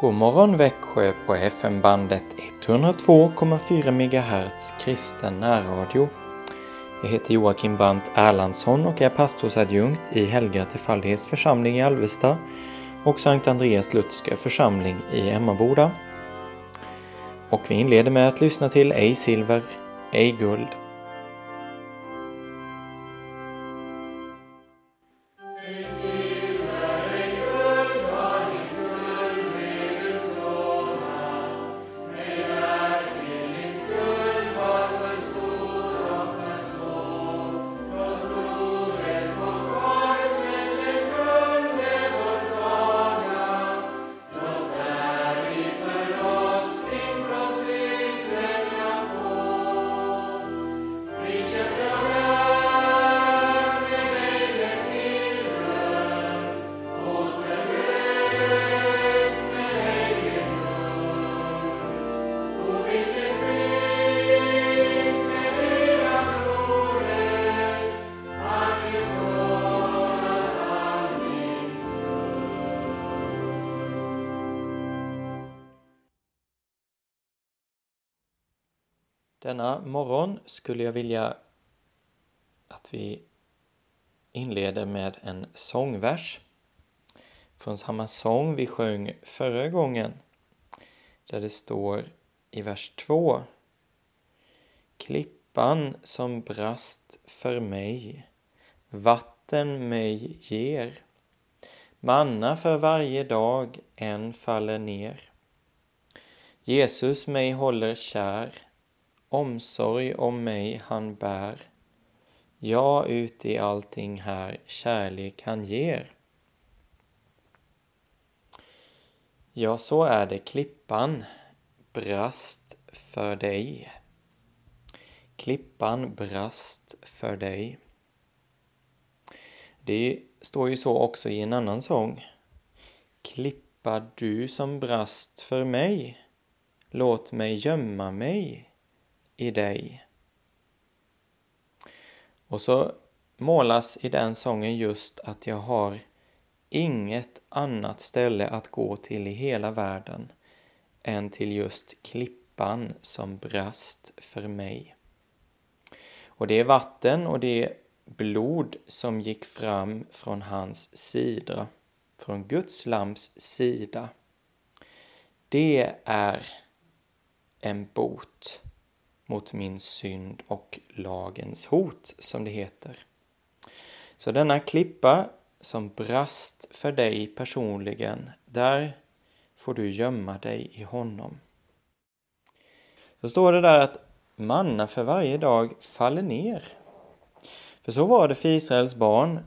God morgon Växjö på FM-bandet 102,4 MHz kristen närradio. Jag heter Joakim Brandt Erlandsson och är pastorsadjunkt i Helga Tefaldighets församling i Alvesta och Sankt Andreas Lutske församling i Emmaboda. Och vi inleder med att lyssna till Ej silver, ej guld. Denna morgon skulle jag vilja att vi inleder med en sångvers. Från samma sång vi sjöng förra gången där det står i vers 2 Klippan som brast för mig vatten mig ger. Manna för varje dag en faller ner. Jesus mig håller kär omsorg om mig han bär. Ja, ut i allting här kärlek han ger. Ja, så är det klippan brast för dig. Klippan brast för dig. Det står ju så också i en annan sång. Klippa du som brast för mig, låt mig gömma mig i dig. Och så målas i den sången just att jag har inget annat ställe att gå till i hela världen än till just klippan som brast för mig. Och det är vatten och det är blod som gick fram från hans sida, från Guds lams sida. Det är en bot mot min synd och lagens hot, som det heter. Så denna klippa som brast för dig personligen, där får du gömma dig i honom. Så står det där att manna för varje dag faller ner. För så var det för Israels barn.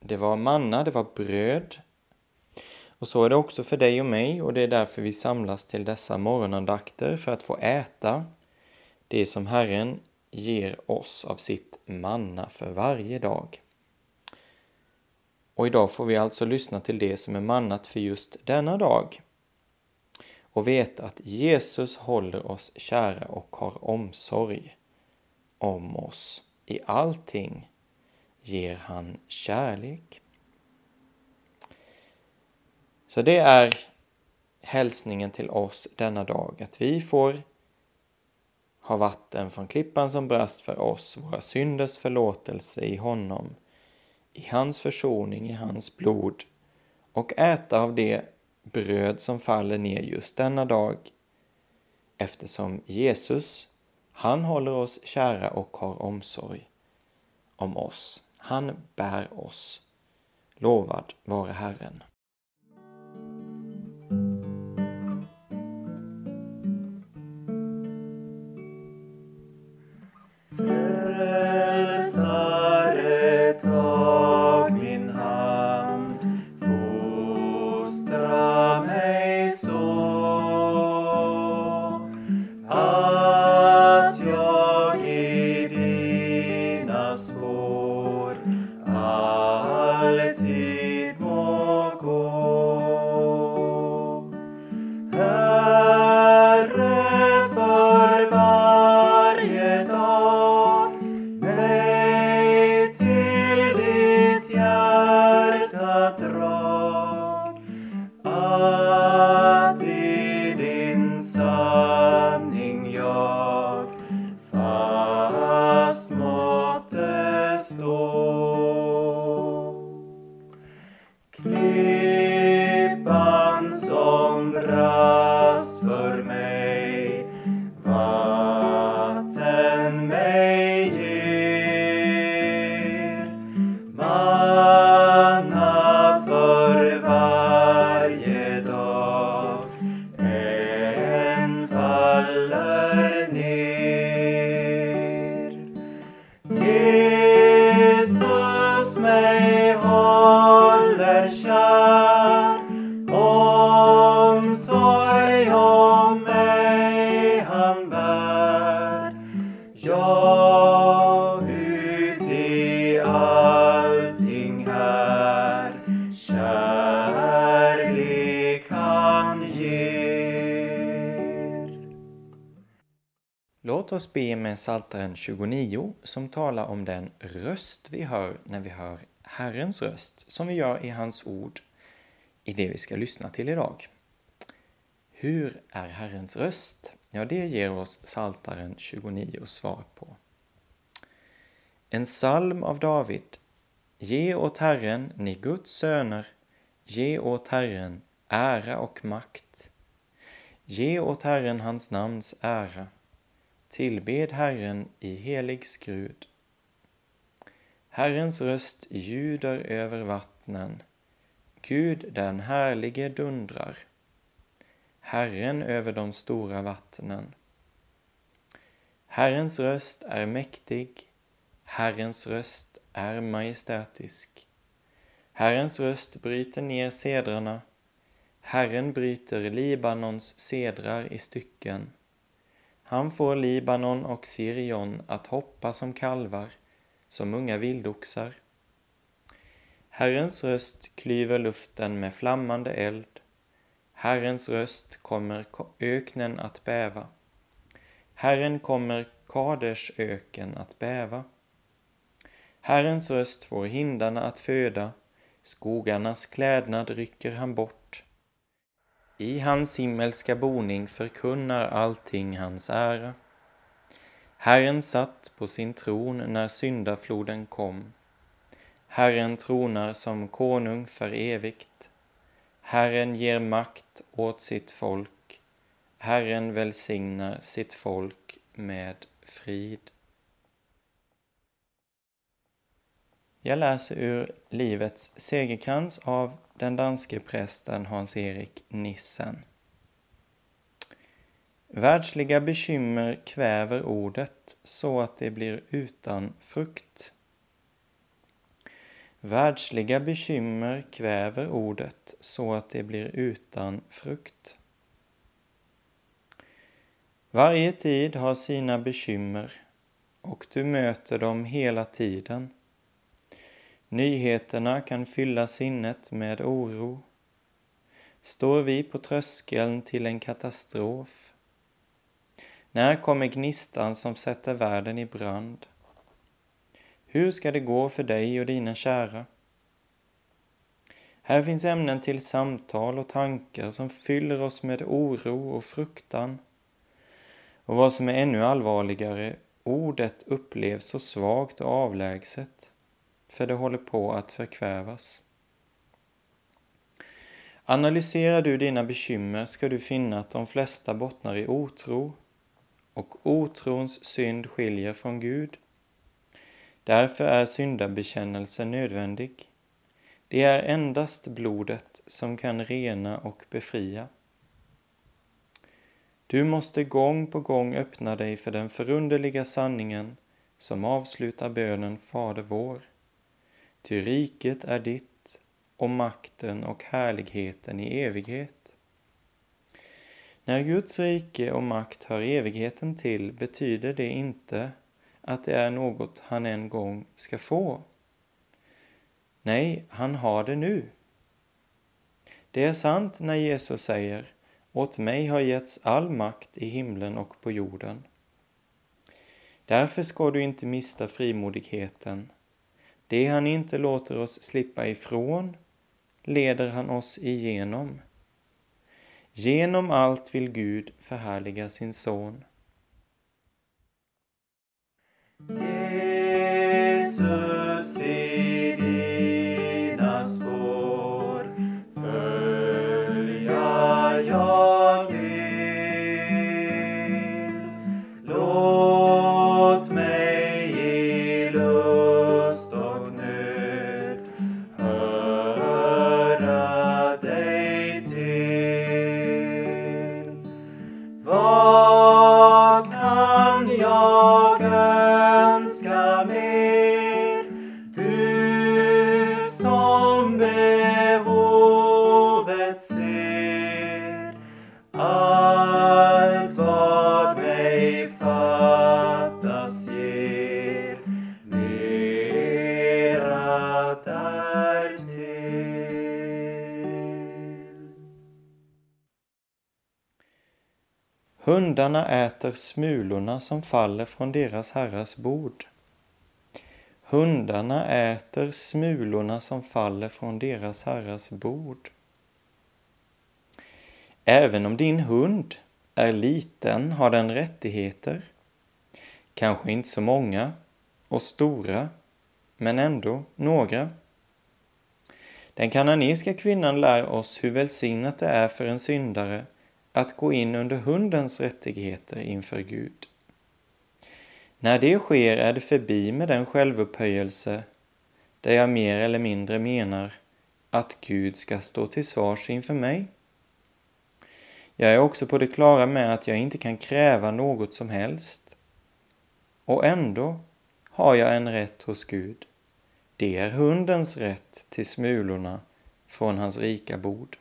Det var manna, det var bröd. Och så är det också för dig och mig och det är därför vi samlas till dessa morgonandakter för att få äta det som Herren ger oss av sitt manna för varje dag. Och idag får vi alltså lyssna till det som är mannat för just denna dag och veta att Jesus håller oss kära och har omsorg om oss. I allting ger han kärlek. Så det är hälsningen till oss denna dag, att vi får har vatten från klippan som brast för oss, våra synders förlåtelse i honom, i hans försoning, i hans blod och äta av det bröd som faller ner just denna dag eftersom Jesus, han håller oss kära och har omsorg om oss. Han bär oss. Lovad vare Herren. Spår oss be med Psaltaren 29 som talar om den röst vi hör när vi hör Herrens röst, som vi gör i hans ord i det vi ska lyssna till idag. Hur är Herrens röst? Ja, det ger oss Psaltaren 29 svar på. En psalm av David. Ge åt Herren, ni Guds söner, ge åt Herren ära och makt. Ge åt Herren hans namns ära. Tillbed Herren i helig skrud. Herrens röst ljuder över vattnen. Gud den härlige dundrar. Herren över de stora vattnen. Herrens röst är mäktig, Herrens röst är majestätisk. Herrens röst bryter ner sedrarna, Herren bryter Libanons sedrar i stycken. Han får Libanon och Sirion att hoppa som kalvar, som unga vildoxar. Herrens röst klyver luften med flammande eld. Herrens röst kommer öknen att bäva. Herren kommer Kaders öken att bäva. Herrens röst får hindarna att föda, skogarnas klädnad rycker han bort. I hans himmelska boning förkunnar allting hans ära. Herren satt på sin tron när syndafloden kom. Herren tronar som konung för evigt. Herren ger makt åt sitt folk. Herren välsignar sitt folk med frid. Jag läser ur Livets segerkrans av den danske prästen Hans-Erik Nissen. Världsliga bekymmer kväver ordet så att det blir utan frukt. Världsliga bekymmer kväver ordet så att det blir utan frukt. Varje tid har sina bekymmer och du möter dem hela tiden. Nyheterna kan fylla sinnet med oro. Står vi på tröskeln till en katastrof? När kommer gnistan som sätter världen i brand? Hur ska det gå för dig och dina kära? Här finns ämnen till samtal och tankar som fyller oss med oro och fruktan. Och vad som är ännu allvarligare, ordet upplevs så svagt och avlägset, för det håller på att förkvävas. Analyserar du dina bekymmer ska du finna att de flesta bottnar i otro, och otrons synd skiljer från Gud. Därför är syndabekännelse nödvändig. Det är endast blodet som kan rena och befria. Du måste gång på gång öppna dig för den förunderliga sanningen som avslutar bönen Fader vår. Ty riket är ditt och makten och härligheten i evighet. När Guds rike och makt hör evigheten till betyder det inte att det är något han en gång ska få. Nej, han har det nu. Det är sant när Jesus säger åt mig har getts all makt i himlen och på jorden. Därför ska du inte mista frimodigheten. Det han inte låter oss slippa ifrån leder han oss igenom. Genom allt vill Gud förhärliga sin son. Jesus i dina spår följa jag vill. Låt Hundarna äter smulorna som faller från deras herrars bord. Hundarna äter smulorna som faller från deras herrars bord. Även om din hund är liten har den rättigheter. Kanske inte så många och stora, men ändå några. Den kananiska kvinnan lär oss hur välsignat det är för en syndare att gå in under hundens rättigheter inför Gud. När det sker är det förbi med den självupphöjelse där jag mer eller mindre menar att Gud ska stå till svars inför mig. Jag är också på det klara med att jag inte kan kräva något som helst. Och ändå har jag en rätt hos Gud. Det är hundens rätt till smulorna från hans rika bord.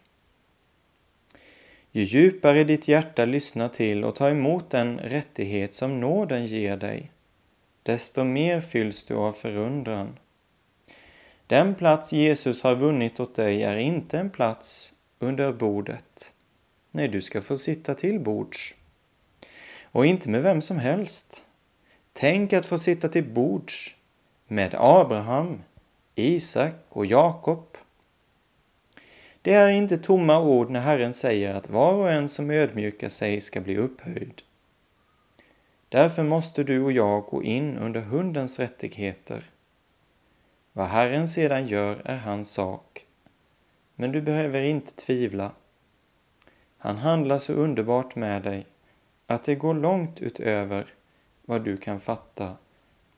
Ju djupare ditt hjärta lyssnar till och tar emot den rättighet som nåden ger dig, desto mer fylls du av förundran. Den plats Jesus har vunnit åt dig är inte en plats under bordet. Nej, du ska få sitta till bords. Och inte med vem som helst. Tänk att få sitta till bords med Abraham, Isak och Jakob. Det är inte tomma ord när Herren säger att var och en som ödmjukar sig ska bli upphöjd. Därför måste du och jag gå in under hundens rättigheter. Vad Herren sedan gör är hans sak. Men du behöver inte tvivla. Han handlar så underbart med dig att det går långt utöver vad du kan fatta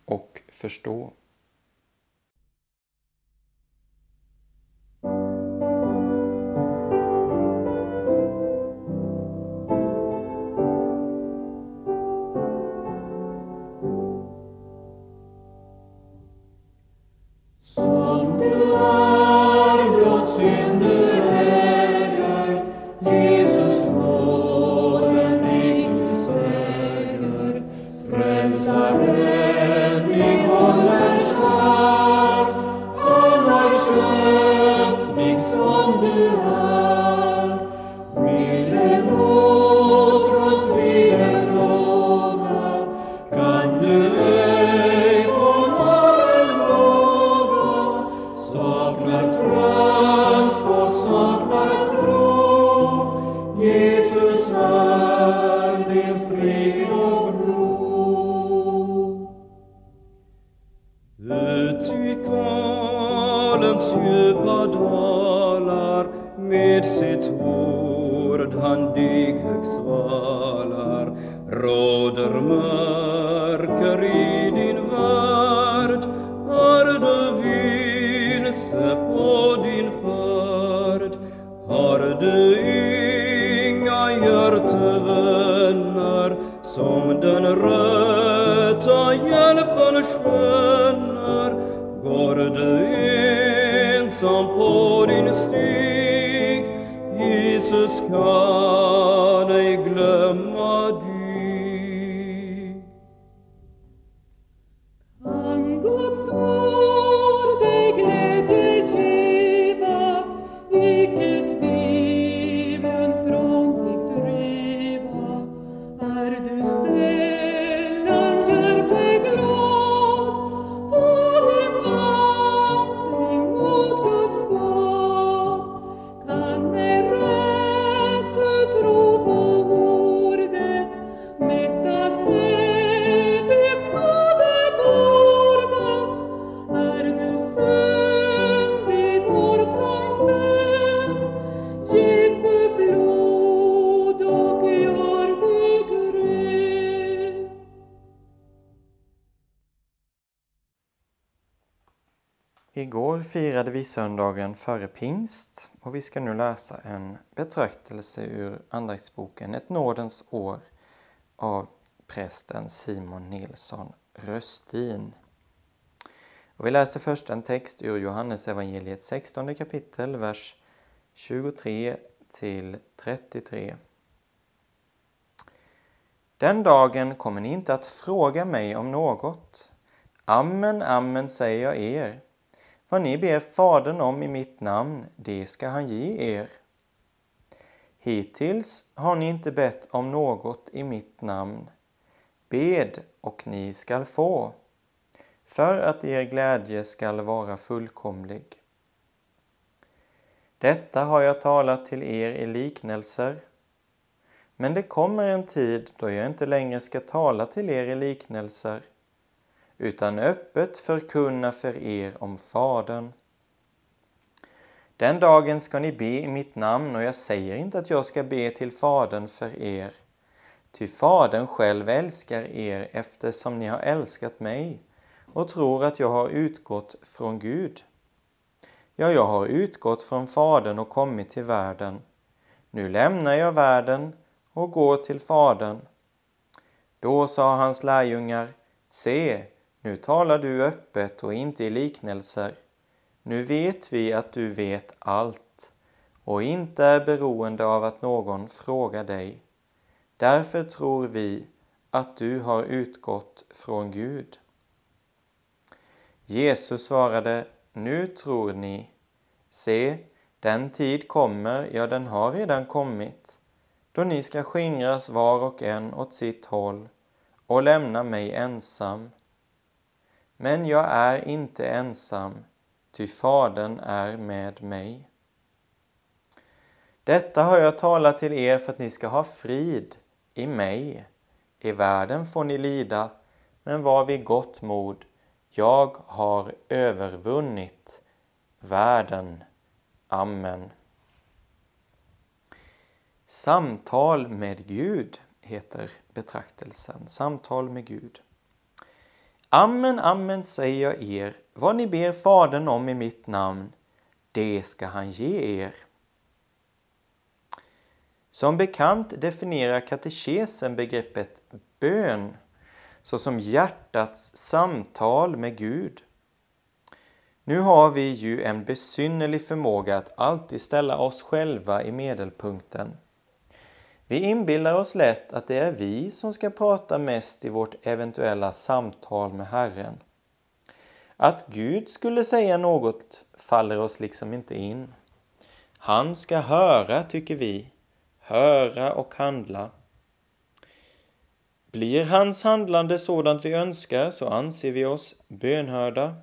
och förstå. der mărcărit din vart, arde vin se pod din fart, arde inga hjärtevänner som den rätta hjälpen skönner, går du ensam på din stig, Jesus kan firade vi söndagen före pingst och vi ska nu läsa en betraktelse ur andaktsboken Ett nådens år av prästen Simon Nilsson Röstin. Och vi läser först en text ur Johannes evangeliet 16 kapitel, vers 23 till 33. Den dagen kommer ni inte att fråga mig om något. Amen, amen säger jag er. Vad ni ber Fadern om i mitt namn, det ska han ge er. Hittills har ni inte bett om något i mitt namn. Bed och ni skall få, för att er glädje skall vara fullkomlig. Detta har jag talat till er i liknelser. Men det kommer en tid då jag inte längre ska tala till er i liknelser, utan öppet förkunna för er om Fadern. Den dagen ska ni be i mitt namn och jag säger inte att jag ska be till Fadern för er, ty Fadern själv älskar er eftersom ni har älskat mig och tror att jag har utgått från Gud. Ja, jag har utgått från Fadern och kommit till världen. Nu lämnar jag världen och går till Fadern. Då sa hans lärjungar, se, nu talar du öppet och inte i liknelser. Nu vet vi att du vet allt och inte är beroende av att någon frågar dig. Därför tror vi att du har utgått från Gud. Jesus svarade, nu tror ni. Se, den tid kommer, ja den har redan kommit, då ni ska skingras var och en åt sitt håll och lämna mig ensam. Men jag är inte ensam, ty Fadern är med mig. Detta har jag talat till er för att ni ska ha frid i mig. I världen får ni lida, men var vid gott mod. Jag har övervunnit världen. Amen. Samtal med Gud heter betraktelsen. Samtal med Gud. Amen, amen säger jag er, vad ni ber Fadern om i mitt namn, det ska han ge er. Som bekant definierar katekesen begreppet bön såsom hjärtats samtal med Gud. Nu har vi ju en besynnerlig förmåga att alltid ställa oss själva i medelpunkten. Vi inbillar oss lätt att det är vi som ska prata mest i vårt eventuella samtal med Herren. Att Gud skulle säga något faller oss liksom inte in. Han ska höra, tycker vi, höra och handla. Blir hans handlande sådant vi önskar så anser vi oss bönhörda.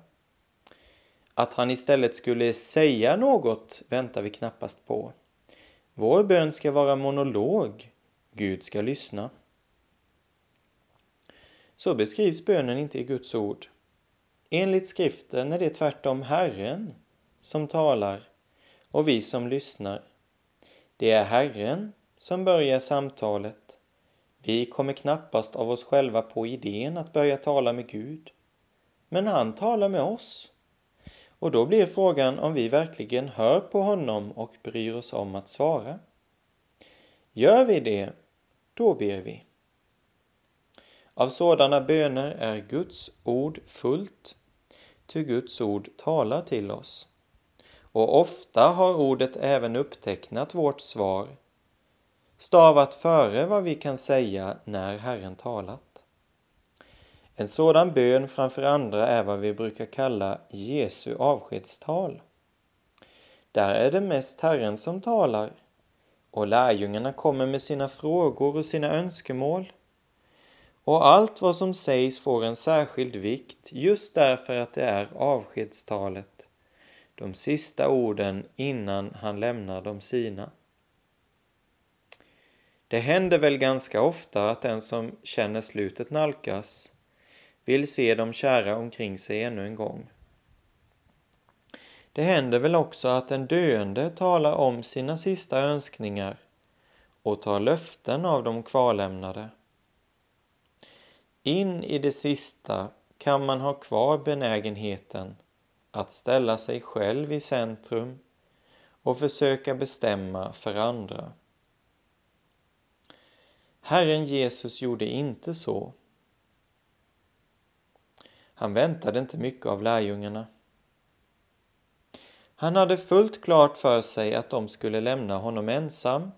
Att han istället skulle säga något väntar vi knappast på. Vår bön ska vara monolog. Gud ska lyssna. Så beskrivs bönen inte i Guds ord. Enligt skriften är det tvärtom Herren som talar och vi som lyssnar. Det är Herren som börjar samtalet. Vi kommer knappast av oss själva på idén att börja tala med Gud. Men han talar med oss. Och då blir frågan om vi verkligen hör på honom och bryr oss om att svara. Gör vi det, då ber vi. Av sådana böner är Guds ord fullt, ty Guds ord talar till oss. Och ofta har ordet även upptecknat vårt svar, stavat före vad vi kan säga när Herren talat. En sådan bön framför andra är vad vi brukar kalla Jesu avskedstal. Där är det mest Herren som talar och lärjungarna kommer med sina frågor och sina önskemål. Och allt vad som sägs får en särskild vikt just därför att det är avskedstalet, de sista orden innan han lämnar de sina. Det händer väl ganska ofta att den som känner slutet nalkas vill se de kära omkring sig ännu en gång. Det händer väl också att en döende talar om sina sista önskningar och tar löften av de kvarlämnade. In i det sista kan man ha kvar benägenheten att ställa sig själv i centrum och försöka bestämma för andra. Herren Jesus gjorde inte så. Han väntade inte mycket av lärjungarna. Han hade fullt klart för sig att de skulle lämna honom ensam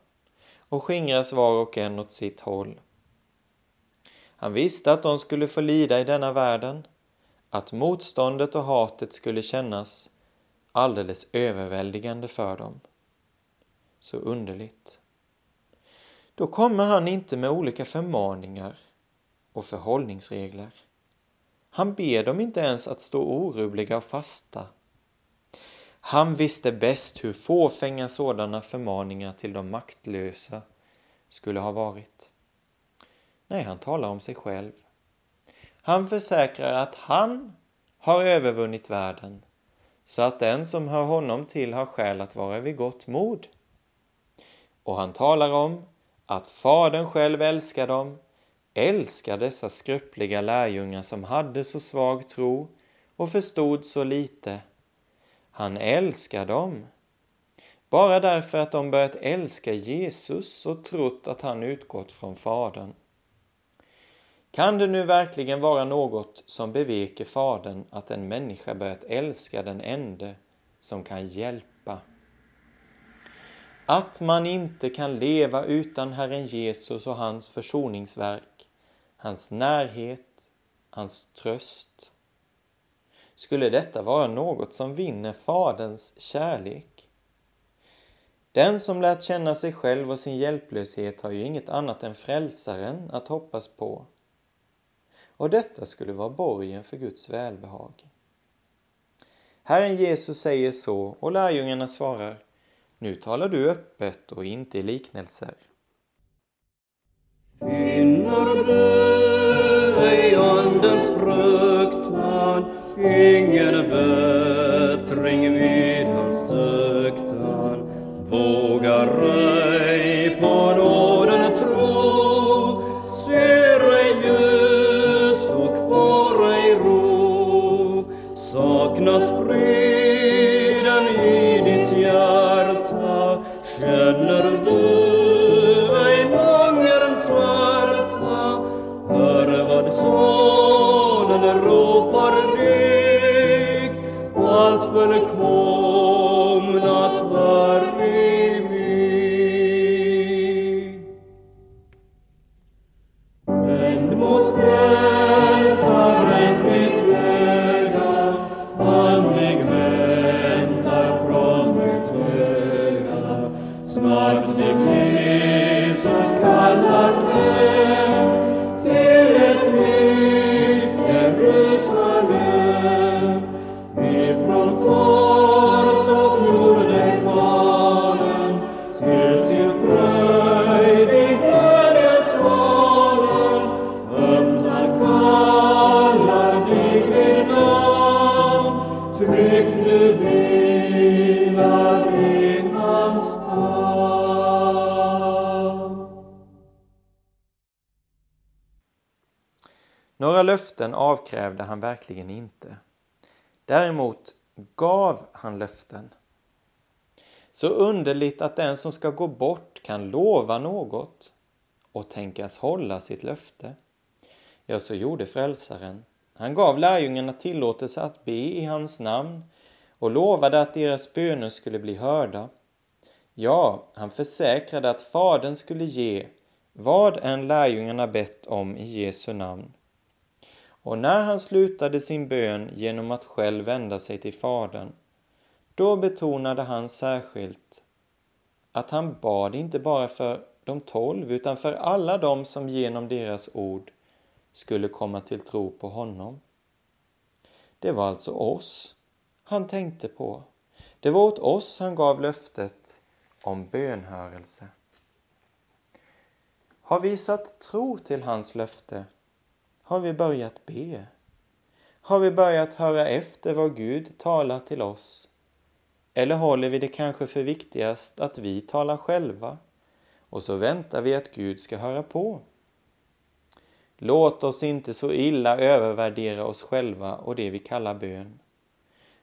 och skingras var och en åt sitt håll. Han visste att de skulle få lida i denna världen, att motståndet och hatet skulle kännas alldeles överväldigande för dem. Så underligt. då kommer han inte med olika förmaningar och förhållningsregler. Han ber dem inte ens att stå orubbliga och fasta. Han visste bäst hur fåfänga sådana förmaningar till de maktlösa skulle ha varit. Nej, han talar om sig själv. Han försäkrar att han har övervunnit världen så att den som hör honom till har skäl att vara vid gott mod. Och han talar om att Fadern själv älskar dem, älskar dessa skröpliga lärjungar som hade så svag tro och förstod så lite. Han älskar dem bara därför att de börjat älska Jesus och trott att han utgått från Fadern. Kan det nu verkligen vara något som beveker Fadern att en människa börjat älska den ende som kan hjälpa? Att man inte kan leva utan Herren Jesus och hans försoningsverk, hans närhet, hans tröst. Skulle detta vara något som vinner Faderns kärlek? Den som lärt känna sig själv och sin hjälplöshet har ju inget annat än frälsaren att hoppas på och detta skulle vara borgen för Guds välbehag. Herren Jesus säger så och lärjungarna svarar Nu talar du öppet och inte i liknelser. Finner du fruktan ingen bättring vid fullkomnat var i mig. Vänd mot frälsaren mitt öga andlig väntar från mitt öga. Snart dig avkrävde han verkligen inte. Däremot gav han löften. Så underligt att den som ska gå bort kan lova något och tänkas hålla sitt löfte. Ja, så gjorde frälsaren. Han gav lärjungarna tillåtelse att be i hans namn och lovade att deras böner skulle bli hörda. Ja, han försäkrade att Fadern skulle ge vad än lärjungarna bett om i Jesu namn. Och när han slutade sin bön genom att själv vända sig till Fadern, då betonade han särskilt att han bad inte bara för de tolv utan för alla dem som genom deras ord skulle komma till tro på honom. Det var alltså oss han tänkte på. Det var åt oss han gav löftet om bönhörelse. Har vi satt tro till hans löfte? Har vi börjat be? Har vi börjat höra efter vad Gud talar till oss? Eller håller vi det kanske för viktigast att vi talar själva och så väntar vi att Gud ska höra på? Låt oss inte så illa övervärdera oss själva och det vi kallar bön.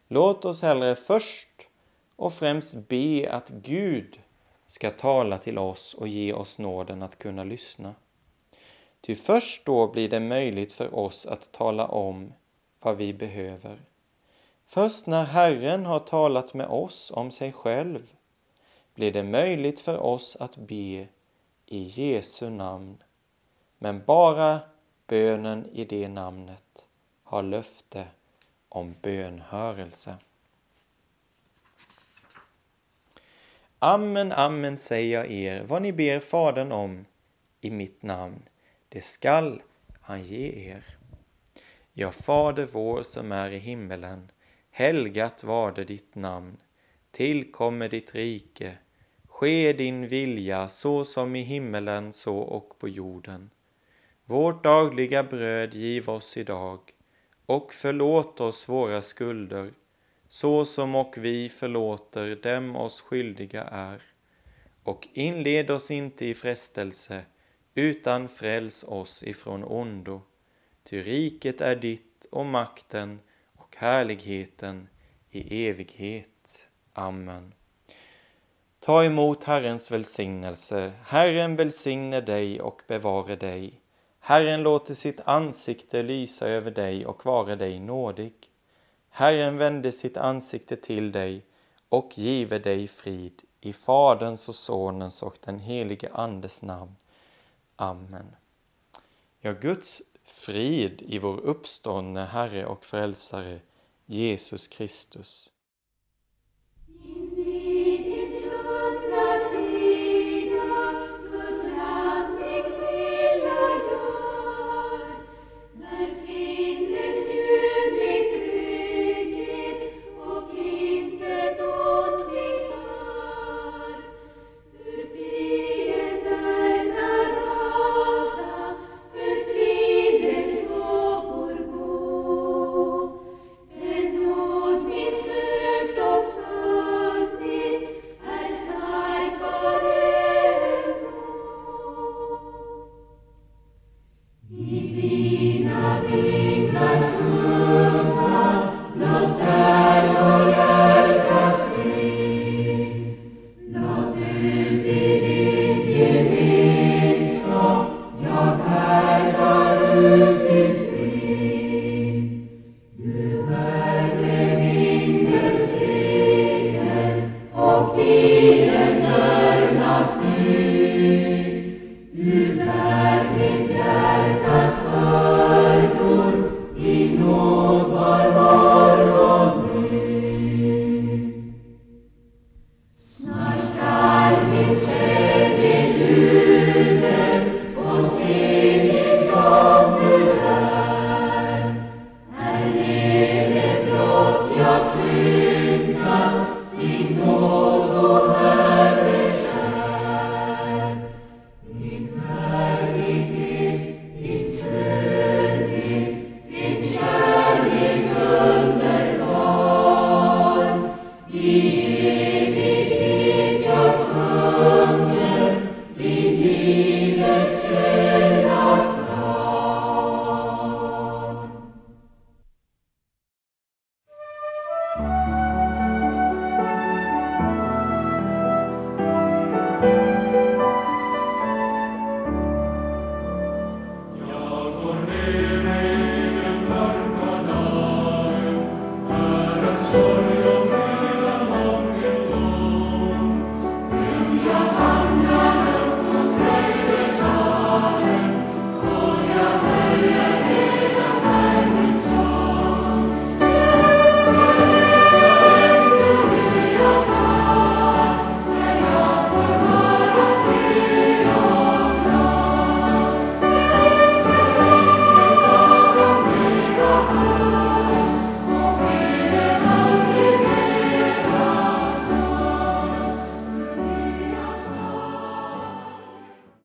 Låt oss hellre först och främst be att Gud ska tala till oss och ge oss nåden att kunna lyssna. Ty först då blir det möjligt för oss att tala om vad vi behöver. Först när Herren har talat med oss om sig själv blir det möjligt för oss att be i Jesu namn. Men bara bönen i det namnet har löfte om bönhörelse. Amen, amen säger jag er, vad ni ber Fadern om i mitt namn, det skall han ge er. Ja, Fader vår som är i himmelen, helgat varde ditt namn. Tillkommer ditt rike. Ske din vilja så som i himmelen så och på jorden. Vårt dagliga bröd giv oss idag och förlåt oss våra skulder så som och vi förlåter dem oss skyldiga är. Och inled oss inte i frestelse utan fräls oss ifrån ondo. Ty riket är ditt och makten och härligheten i evighet. Amen. Ta emot Herrens välsignelse. Herren välsigne dig och bevare dig. Herren låter sitt ansikte lysa över dig och vara dig nådig. Herren vände sitt ansikte till dig och give dig frid i Faderns och Sonens och den helige Andes namn. Amen. Ja, Guds frid i vår uppståndne Herre och Frälsare Jesus Kristus. Evighet